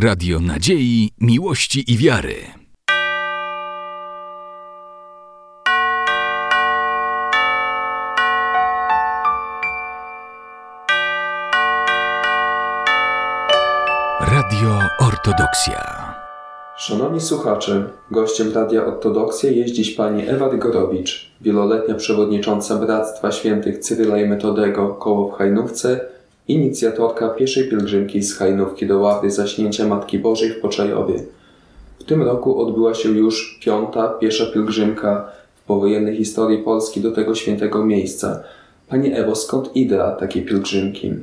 Radio Nadziei, Miłości i Wiary. Radio Ortodoksja. Szanowni słuchacze, gościem Radia Ortodoksja jest dziś pani Ewa Rygorowicz, wieloletnia przewodnicząca Bractwa Świętych Cyryla i Metodego koło w Hajnówce, inicjatorka pierwszej pielgrzymki z Hajnówki do Ławry Zaśnięcia Matki Bożej w Poczajowie. W tym roku odbyła się już piąta, pierwsza pielgrzymka w powojennej historii Polski do tego świętego miejsca. Pani Ewo, skąd idea takiej pielgrzymki?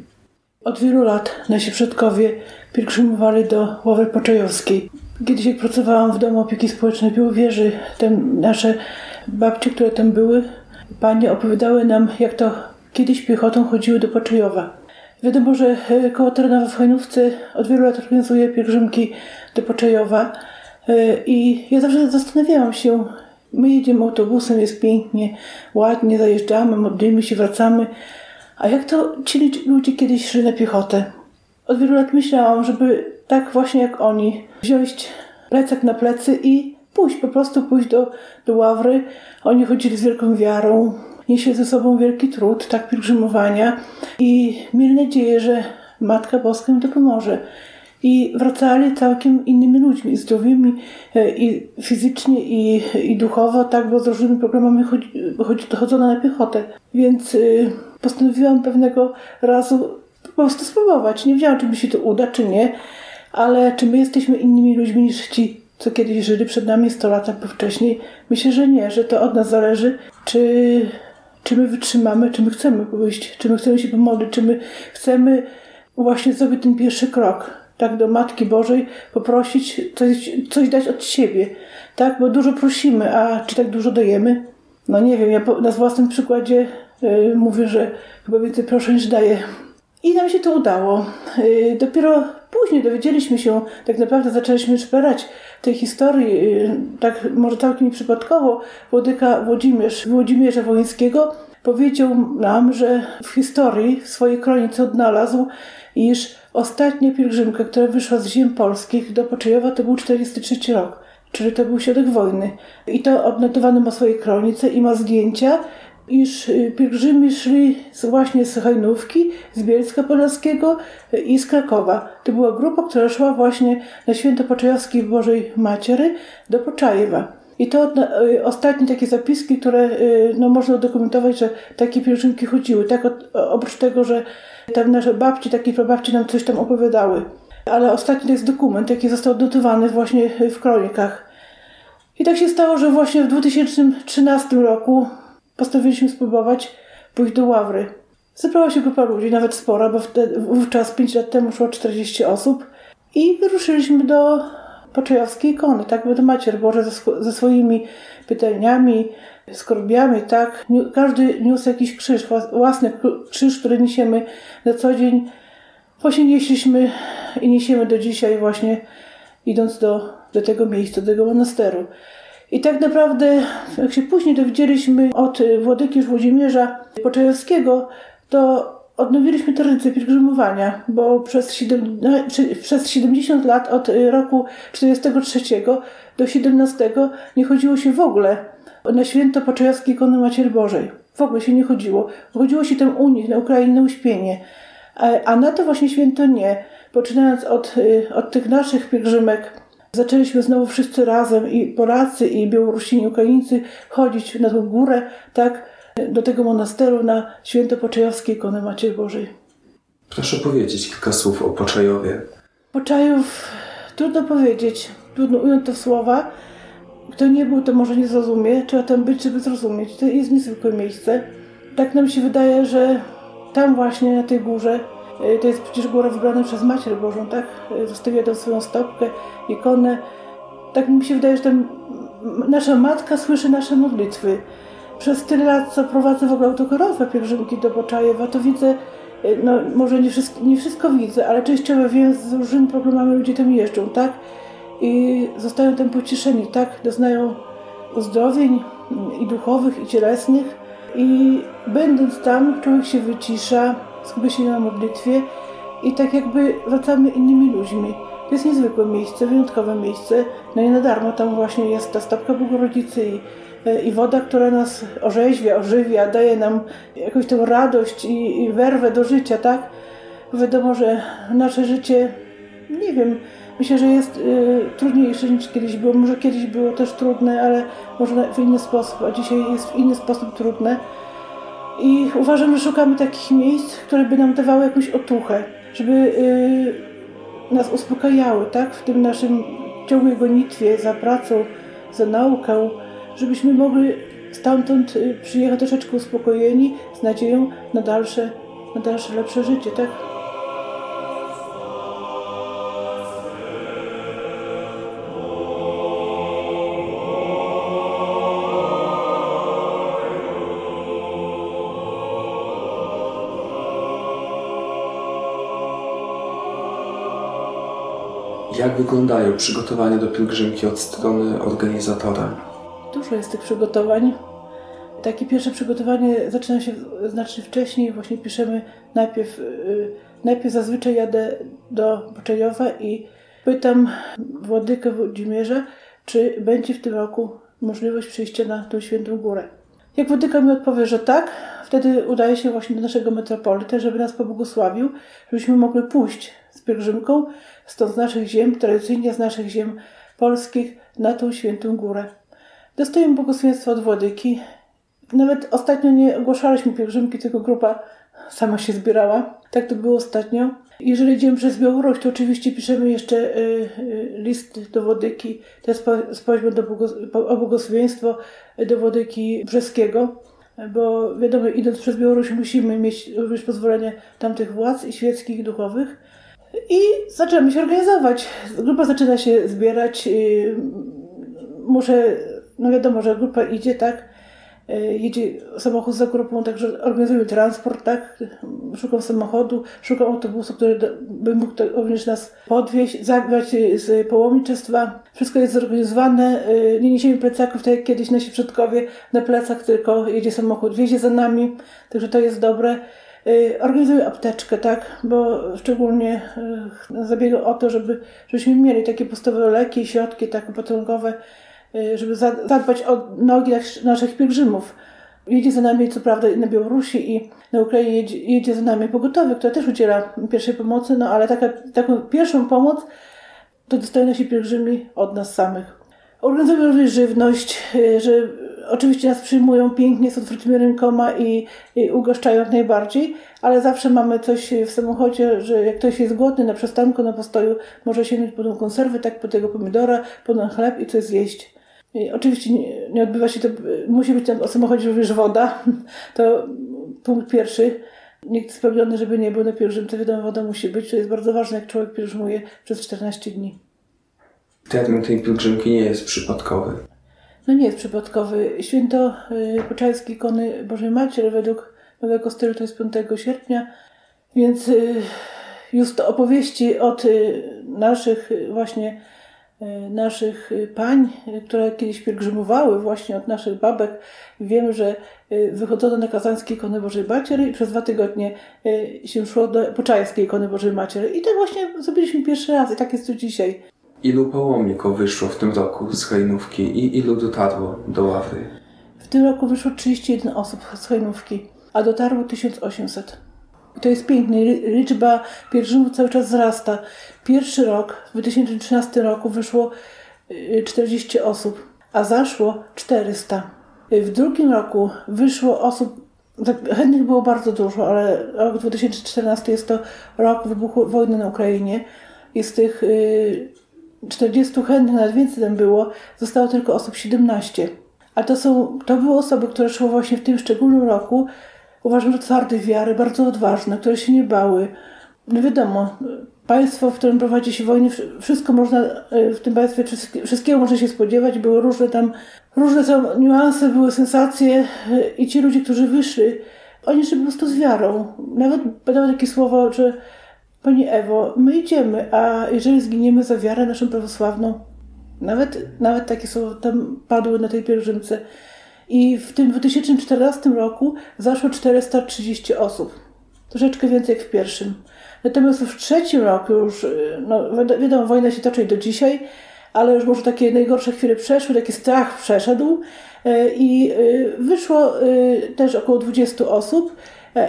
Od wielu lat nasi przodkowie pielgrzymowali do Ławy Poczajowskiej. Kiedyś jak pracowałam w domu opieki społecznej w Białowieży, tam nasze babcie, które tam były, panie opowiadały nam, jak to kiedyś piechotą chodziły do Poczajowa. Wiadomo, że e, koło Tarnowa w Hajnówce od wielu lat organizuje pielgrzymki do Poczajowa e, i ja zawsze zastanawiałam się, my jedziemy autobusem, jest pięknie, ładnie, zajeżdżamy, modlimy się, wracamy, a jak to ci ludzie kiedyś szli na piechotę? Od wielu lat myślałam, żeby tak właśnie jak oni wziąć plecak na plecy i pójść, po prostu pójść do, do ławry. Oni chodzili z wielką wiarą, niesie ze sobą wielki trud, tak pielgrzymowania i mieli nadzieję, że Matka Boska im to pomoże. I wracali całkiem innymi ludźmi, zdrowymi e, i fizycznie, i, i duchowo, tak, bo z różnymi programami chodzi, chodzi, chodzono na piechotę. Więc y, postanowiłam pewnego razu po prostu spróbować. Nie wiedziałam, czy mi się to uda, czy nie, ale czy my jesteśmy innymi ludźmi niż ci, co kiedyś żyli przed nami 100 lat albo wcześniej? Myślę, że nie, że to od nas zależy, czy czy my wytrzymamy, czy my chcemy pójść, czy my chcemy się pomodlić, czy my chcemy właśnie zrobić ten pierwszy krok, tak, do Matki Bożej, poprosić, coś, coś dać od siebie, tak, bo dużo prosimy, a czy tak dużo dajemy? No nie wiem, ja na własnym przykładzie yy, mówię, że chyba więcej proszę niż daję. I nam się to udało. Yy, dopiero później dowiedzieliśmy się, tak naprawdę zaczęliśmy szperać tej historii, yy, tak może całkiem przypadkowo, Włodyka Włodzimierz, Włodzimierza powiedział nam, że w historii, w swojej kronice odnalazł, iż ostatnia pielgrzymka, która wyszła z ziem polskich do Poczejowa, to był 43 rok, czyli to był środek wojny. I to odnotowano ma swojej kronice i ma zdjęcia, iż y, pielgrzymi szli właśnie z Hajnówki, z Bielska Podlaskiego y, i z Krakowa. To była grupa, która szła właśnie na święto Poczajowskiej Bożej Maciery do Poczajewa. I to y, ostatnie takie zapiski, które no, można udokumentować, że takie pielgrzymki chodziły. Tak oprócz tego, że tam nasze babci, takie prababci nam coś tam opowiadały. Ale ostatni to jest dokument, jaki został odnotowany właśnie w kronikach. I tak się stało, że właśnie w 2013 roku postanowiliśmy spróbować pójść do Ławry. Zebrała się grupa ludzi, nawet spora, bo wtedy, wówczas 5 lat temu szło 40 osób i wyruszyliśmy do Poczajowskiej ikony, tak, to Macier Boże ze, ze swoimi pytaniami, skorbiami, tak. Każdy niósł jakiś krzyż, własny krzyż, który niesiemy na co dzień. Właśnie nieśliśmy i niesiemy do dzisiaj właśnie idąc do, do tego miejsca, do tego monasteru. I tak naprawdę, jak się później dowiedzieliśmy od Władyki Włodzimierza Poczajowskiego, to odnowiliśmy tradycję pielgrzymowania, bo przez, 7, przez 70 lat od roku 43 do 17 nie chodziło się w ogóle na święto Poczajowskiej ikony Maciery Bożej. W ogóle się nie chodziło. Chodziło się tam u nich, na Ukrainie, na uśpienie. A na to właśnie święto nie. Poczynając od, od tych naszych pielgrzymek, Zaczęliśmy znowu wszyscy razem, i Polacy, i Białorusini, Ukraińcy, chodzić na tą górę, tak, do tego monasteru na święto Poczajowskie ikony Maciery Bożej. Proszę powiedzieć kilka słów o Poczajowie. Poczajów trudno powiedzieć, trudno ująć to w słowa. Kto nie był, to może nie zrozumie. Trzeba tam być, żeby zrozumieć. To jest niezwykłe miejsce. Tak nam się wydaje, że tam właśnie na tej górze to jest przecież góra wybrana przez Macierz Bożą, tak? E, zostawiła tam swoją stopkę, ikonę. Tak mi się wydaje, że nasza Matka słyszy nasze modlitwy. Przez tyle lat, co prowadzę w ogóle autokarowe pielgrzymki do Boczajewa, to widzę, e, no może nie wszystko, nie wszystko widzę, ale częściowo wiem, z różnymi problemami ludzie tam jeżdżą, tak? I zostają tam pocieszeni, tak? Doznają uzdrowień i duchowych, i cielesnych. I będąc tam, człowiek się wycisza, skupia się na modlitwie i tak jakby wracamy innymi ludźmi. To jest niezwykłe miejsce, wyjątkowe miejsce. No i na darmo tam właśnie jest ta stopka Bogorodzicy i, i woda, która nas orzeźwia, ożywia, daje nam jakąś tą radość i, i werwę do życia, tak? Wiadomo, że nasze życie, nie wiem, myślę, że jest y, trudniejsze niż kiedyś było. Może kiedyś było też trudne, ale może w inny sposób, a dzisiaj jest w inny sposób trudne. I uważam, że szukamy takich miejsc, które by nam dawały jakąś otuchę, żeby y, nas uspokajały, tak? W tym naszym ciągłej gonitwie za pracą, za nauką, żebyśmy mogli stamtąd y, przyjechać troszeczkę uspokojeni, z nadzieją na dalsze, na dalsze lepsze życie, tak? Jak wyglądają przygotowania do pielgrzymki od strony organizatora? Dużo jest tych przygotowań. Takie pierwsze przygotowanie zaczyna się znacznie wcześniej. Właśnie piszemy najpierw, yy, najpierw zazwyczaj jadę do Boczejowa i pytam Władykę Włodzimierza, czy będzie w tym roku możliwość przyjścia na tą Świętą Górę. Jak Władyka mi odpowie, że tak, wtedy udaje się właśnie do naszego metropolita, żeby nas pobłogosławił, żebyśmy mogli pójść z pielgrzymką stąd z naszych ziem, tradycyjnie z naszych ziem polskich, na tą Świętą Górę. Dostajemy błogosławieństwo od Władyki. Nawet ostatnio nie ogłaszaliśmy pielgrzymki, tylko grupa sama się zbierała. Tak to było ostatnio. Jeżeli idziemy przez Białoruś, to oczywiście piszemy jeszcze y, y, list do Wodyki, to jest do o błogosławieństwo do Wodyki Brzeskiego, bo wiadomo, idąc przez Białoruś musimy mieć również pozwolenie tamtych władz i świeckich, duchowych. I zaczynamy się organizować. Grupa zaczyna się zbierać. Y, muszę, no wiadomo, że grupa idzie, tak? Y, jedzie samochód za grupą, także organizujemy transport, tak? Szukam samochodu, szukam autobusu, który by mógł również nas podwieźć, zabrać z połomniczystwa. Wszystko jest zorganizowane. Y, nie niesiemy plecaków, tak jak kiedyś nasi przodkowie na plecach, tylko jedzie samochód, wiezie za nami, także to jest dobre. Y, organizuję apteczkę, tak, bo szczególnie y, zabiegam o to, żeby, żebyśmy mieli takie podstawowe leki, środki tak opatrunkowe, y, żeby zadbać o nogi naszych pielgrzymów. Jedzie za nami, co prawda, na Białorusi i na Ukrainie jedzie, jedzie za nami pogotowy, który też udziela pierwszej pomocy, no ale taka, taką pierwszą pomoc to dostają nasi pielgrzymi od nas samych. Organizujemy również żywność, że oczywiście nas przyjmują pięknie z otwartymi rękoma i, i ugoszczają jak najbardziej, ale zawsze mamy coś w samochodzie, że jak ktoś jest głodny na przystanku, na postoju, może sięgnąć po tą konserwę, tak po tego pomidora, po ten chleb i coś zjeść. I oczywiście nie, nie, odbywa się to, musi być tam o samochodzie również woda. To punkt pierwszy. Nikt spełniony, żeby nie był na pielgrzymce, wiadomo, woda musi być. To jest bardzo ważne, jak człowiek pielgrzymuje przez 14 dni. Termin tej pielgrzymki nie jest przypadkowy no nie jest przypadkowy. Święto y, Poczajskie ikony Bożej Maciery według nowego stylu to jest 5 sierpnia, więc y, już to opowieści od y, naszych właśnie naszych pań, które kiedyś pielgrzymowały właśnie od naszych babek. Wiem, że wychodzono na kazańskie ikony Bożej Maciery i przez dwa tygodnie się szło do Poczajskiej ikony Bożej Maciery. I tak właśnie zrobiliśmy pierwszy raz i tak jest tu dzisiaj. Ilu pałomników wyszło w tym roku z Hajnówki i ilu dotarło do Ławry? W tym roku wyszło 31 osób z Hajnówki, a dotarło 1800. To jest piękne. Liczba pielgrzymów cały czas wzrasta. Pierwszy rok, w 2013 roku wyszło 40 y, osób, a zaszło 400. W drugim roku wyszło osób, tak, chętnych było bardzo dużo, ale rok 2014 jest to rok wybuchu wojny na Ukrainie. I z tych y, 40 chętnych, nawet więcej tam było, zostało tylko osób 17. A to, są, to były osoby, które szły właśnie w tym szczególnym roku, uważam, że twardej wiary, bardzo odważne, które się nie bały. No wiadomo, państwo, w którym prowadzi się wojny, wszystko można, e, w tym państwie wszystkiego można się spodziewać, były różne tam, różne tam niuanse, były sensacje e, i ci ludzie, którzy wyszli, oni szli po prostu z wiarą. Nawet padały takie słowa, że Pani Ewo, my idziemy, a jeżeli zginiemy za wiarę naszą prawosławną, nawet, nawet takie słowa tam padły na tej pielgrzymce. I w tym 2014 roku zaszło 430 osób. Troszeczkę więcej jak w pierwszym. Natomiast w trzecim roku już, y, no wiadomo, wojna się toczy do dzisiaj, ale już może takie najgorsze chwile przeszły, taki strach przeszedł y, i y, wyszło też około 20 osób,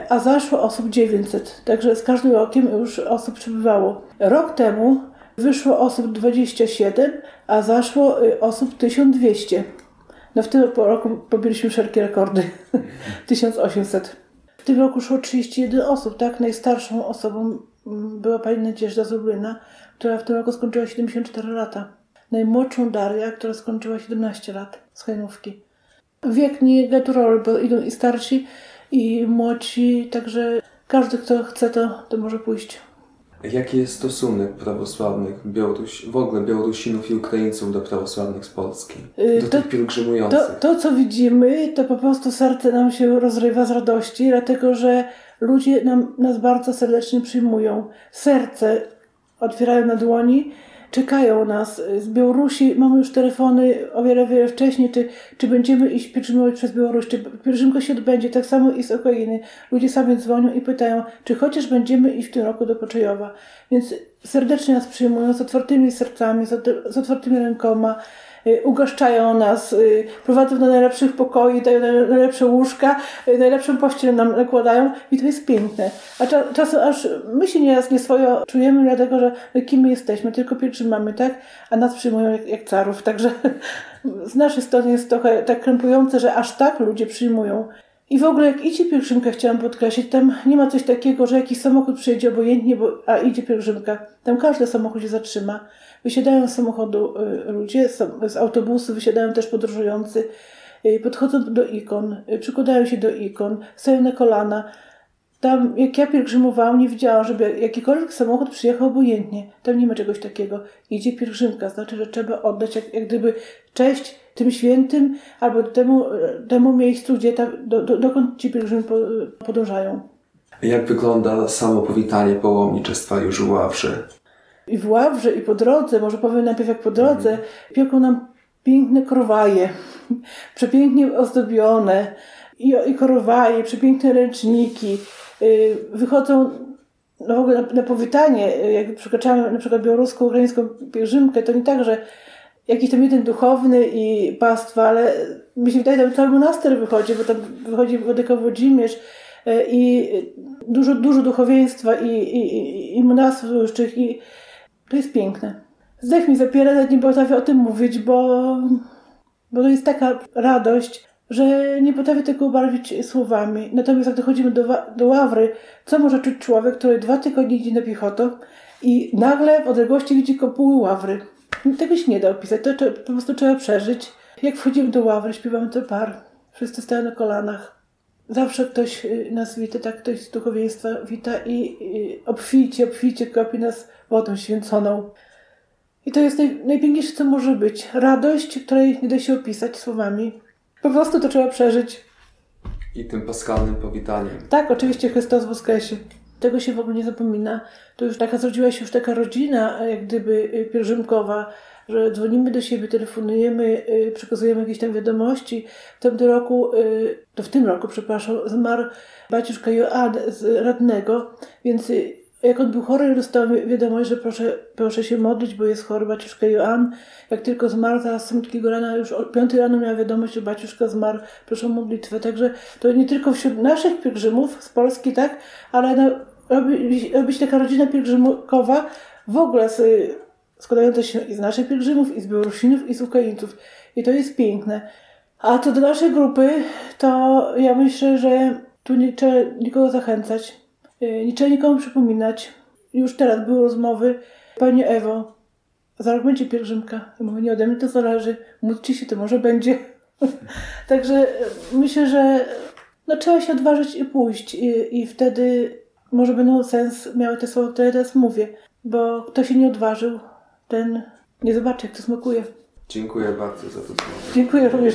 a zaszło osób 900. Także z każdym rokiem już osób przybywało. Rok temu wyszło osób 27, a zaszło osób 1200. No w tym roku pobiliśmy wszelkie rekordy. 1800. W tym roku szło 31 osób, tak? Najstarszą osobą była pani Nadzieżda z Lublina, która w tym roku skończyła 74 lata. Najmłodszą Daria, która skończyła 17 lat z Hajnówki. Wiek nie roli, bo idą i starsi, i młodsi, także każdy, kto chce, to, to może pójść. Jaki jest stosunek prawosławnych Białoruś, w ogóle Białorusinów i Ukraińców do prawosławnych z Polski? Y, do to, tych pielgrzymujących? To, to, co widzimy, to po prostu serce nam się rozrywa z radości, dlatego że ludzie nam, nas bardzo serdecznie przyjmują. Serce otwierają na dłoni czekają nas z Białorusi. Mamy już telefony o wiele, wiele wcześniej, czy, czy będziemy iść pielgrzymować przez Białoruś, czy pielgrzymka się odbędzie. Tak samo i z Ukrainy. Ludzie sami dzwonią i pytają, czy chociaż będziemy iść w tym roku do Poczejowa. Więc serdecznie nas przyjmują z otwartymi sercami, z otwartymi rękoma. Y, ugaszczają nas, y, prowadzą do najlepszych pokoi, dają najlepsze łóżka, y, najlepszą pościel nam nakładają i to jest piękne. A czasem aż my się nieraz nie swoje czujemy, dlatego że kim my jesteśmy, tylko pielgrzymamy, tak? A nas przyjmują jak, jak carów, także z naszej strony jest trochę tak krępujące, że aż tak ludzie przyjmują. I w ogóle jak idzie pielgrzymka, chciałam podkreślić, tam nie ma coś takiego, że jakiś samochód przyjedzie obojętnie, bo, a idzie pielgrzymka. Tam każdy samochód się zatrzyma. Wysiadają z samochodu y, ludzie, z autobusu wysiadają też podróżujący, y, podchodzą do ikon, y, przykładają się do ikon, stają na kolana. Tam, jak ja pielgrzymowałam, nie widziałam, żeby jakikolwiek samochód przyjechał obojętnie. Tam nie ma czegoś takiego. Idzie pielgrzymka, znaczy, że trzeba oddać jak, jak gdyby cześć tym świętym albo temu, temu miejscu, gdzie do, do, dokąd ci pielgrzymi podążają. Jak wygląda samo powitanie pałomniczestwa już w Ławrze? I w Ławrze, i po drodze, może powiem najpierw jak po drodze, mhm. pieką nam piękne korwaje, przepięknie ozdobione i, i korwaje, przepiękne ręczniki. Y, wychodzą no w ogóle na, na powitanie, jak przekraczamy na przykład białorusko-ukraińską pielgrzymkę, to nie tak, że jakiś tam jeden duchowny i pastwa, ale mi się wydaje, że cały monaster wychodzi, bo tam wychodzi Władyka Włodzimierz y, i dużo, dużo duchowieństwa i, i, i, i monastów i to jest piękne. Zdech mi zapiera, nawet nie potrafię o tym mówić, bo, bo to jest taka radość, że nie potrafię tego ubarwić słowami. Natomiast jak dochodzimy do, do ławry, co może czuć człowiek, który dwa tygodnie idzie na piechotę i nagle w odległości widzi kopuły ławry. Tego się nie da opisać, to, to po prostu trzeba przeżyć. Jak wchodzimy do ławry, śpiewamy to par. Wszyscy stoją na kolanach. Zawsze ktoś y, nas wita, tak ktoś z duchowieństwa wita i obficie, obficie kropi nas wodą święconą. I to jest naj, najpiękniejsze, co może być. Radość, której nie da się opisać słowami. Po prostu to trzeba przeżyć. I tym paskalnym powitaniem. Tak, oczywiście Chrystus woskresie. Tego się w ogóle nie zapomina. To już taka zrodziła się już taka rodzina, jak gdyby y, pielgrzymkowa, że dzwonimy do siebie, telefonujemy, y, przekazujemy jakieś tam wiadomości. W tym roku, to w tym roku, przepraszam, zmarł baciuszka Joan z radnego, więc jak on był chory, dostałem wiadomość, że proszę, proszę się modlić, bo jest chory baciuszka Joan. Jak tylko zmarł, zaraz samego rana, już o piątej rano miała wiadomość, że baciuszka zmarł, proszę o modlitwę. Także to nie tylko wśród naszych pielgrzymów z Polski, tak, ale no, robi, się taka rodzina pielgrzymkowa w ogóle z, składająca się i z naszych pielgrzymów, i z Białorusinów, i z Ukraińców. I to jest piękne. A co do naszej grupy, to ja myślę, że tu nie trzeba nikogo zachęcać nie trzeba nikomu przypominać. Już teraz były rozmowy. Pani Ewo, za rok będzie pielgrzymka. Ja mówię, nie ode mnie to zależy. Módlcie się, to może będzie. Także y, myślę, że no, trzeba się odważyć i pójść. I, I wtedy może będą sens miały te słowa, które teraz mówię. Bo kto się nie odważył, ten nie zobaczy, jak to smakuje. Dziękuję bardzo za to słowo. Dziękuję również.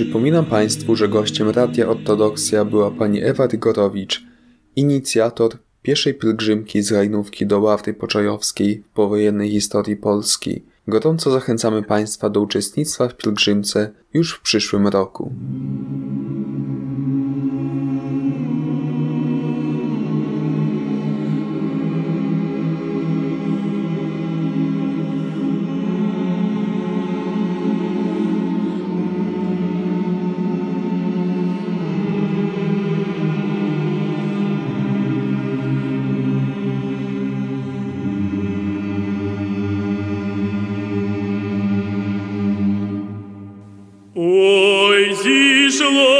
Przypominam Państwu, że gościem Radia Ortodoksja była pani Ewa Rygorowicz, inicjator pierwszej pielgrzymki z Rajnówki do Ławry Poczajowskiej w powojennej historii Polski. Gorąco zachęcamy Państwa do uczestnictwa w pielgrzymce już w przyszłym roku. Jerusalem.